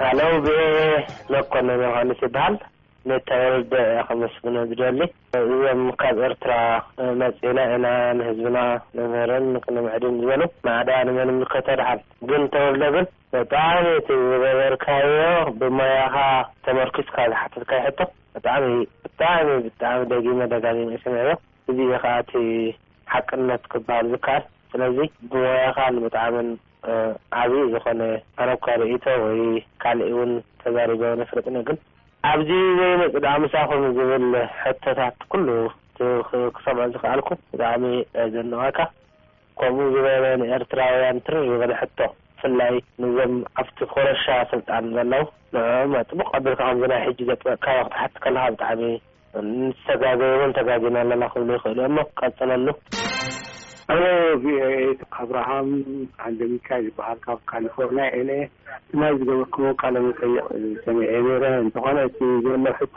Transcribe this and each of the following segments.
ሃሎ ቪኦኤ መኮነን ዮሃንስ ይበሃል ንተወልደ እየ ከመስግኖ ዝደሊ እዞም ካብ ኤርትራ መጺእና ኢና ንህዝብና ንምህርን ክንምዕድን ዝበሉ ማዕዳ ንመን ይምልከቶ ደሓን ግን ተወልደ ግን ብጣዕሚ እቲ ዝገበርካዮ ብሞያኻ ተመርኪስካ ዝሓተትካዮ ሕቶ ብጣዕሚ ብጣዕሚ ብጣዕሚ ደጊመ ደጋጊመ እየ ሰሚዐዮ እዚ እዩ ከኣ እቲ ሓቅነት ክበሃል ዝከኣል። ስለዚ ብሞያኻ ንምጥዓምን ዓቢ ዝኾነ ኣነኳ ርእይቶ ወይ ካልእውን ተዛሪበ ኣይፈልጥን ግን፣ ኣብዚ ዘይመጽእ ደኣ ምሳኹም ዝብል ሕቶታት ኩሉ ክሰምዖ ዝኸኣልኩ ብጣዕሚ ዘድንቐካ ከምኡ ዝበለ ንኤርትራውያን ትርር ዝበለ ሕቶ ብፍላይ ንዞም ኣብቲ ኮረሻ ስልጣን ዘለው ንዕኦም ኣጽብቕ ኣቢልካ ከምዚ ናይ ሕጂ ዘጥበቅካዮ ክትሓት ከለኻ ብጣዕሚ ንዝተጋገዩ ውን ተጋጊና ኣለና ክብሉ ይኽእሉ እዮም እሞ ቀጽለሉ። Hello VOA ኣብራሃም ሃንደሚካኤል ይበሃል ካብ ካሊፎርንያ ኤልኤ ትማሊ ዝገበርክሞ ቃለ መጠይቅ ሰሚዔ ኔረ እንተኾነ እቲ ዘሎ ሕቶ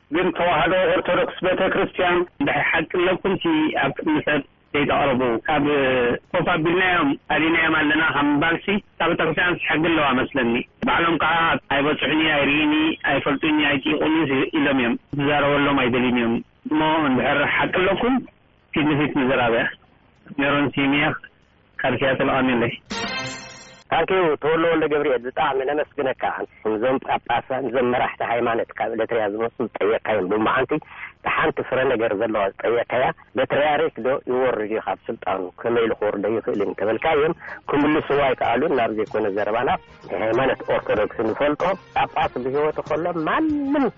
ግን ተዋህዶ ኦርቶዶክስ ቤተክርስትያን ድሕሪ ሓቂ ኣለኩም ሲ ኣብ ቅድሚ ሰብ ከይተቅርቡ ካብ ኮፍ ኣቢልናዮም ኣሊናዮም ኣለና ካብ ምባል ሲ እታ ቤተክርስትያንስ ሕጊ ኣለዋ መስለኒ ባዕሎም ከኣ ኣይበጹሑን እዪ ኣይርኢን እዪ ኣይፈልጡን እዪ ኣይጥይቁን እዪ ኢሎም እዮም ክዛረበሎም ኣይደልዩን እዮም እሞ እንድሕር ሓቂ ኣለኩም ፊት ንፊት ንዘራብያ። ሜሮን ሲሚያ ካብ ሲያትል ኣቀንየለይ። Thank you ተወልደ ወልደገብርኤል ብጣዕሚ ነመስግነካ ንዞም ጳጳሳት ንዞም መራሕቲ ሃይማነት ካብ እለትርያ ዝመጹ ዝጠየቅካዮም ብመዓንቲ ሓንቲ ፍረ ነገር ዘለዋ ዝጠየቅካያ በትርያርክ ዶ ይወርድ እዩ ካብ ስልጣኑ ከመይ ኢሉ ክወርዶ ይኽእል እዩ እንተበልካዮም ክምልስዎ ኣይከኣሉን ናብ ዘይኮነ ዘረባና ናይ ሃይማኖት ኦርቶዶክስ ንፈልጦ ጳጳስ ብህይወቱ ከሎ ማንም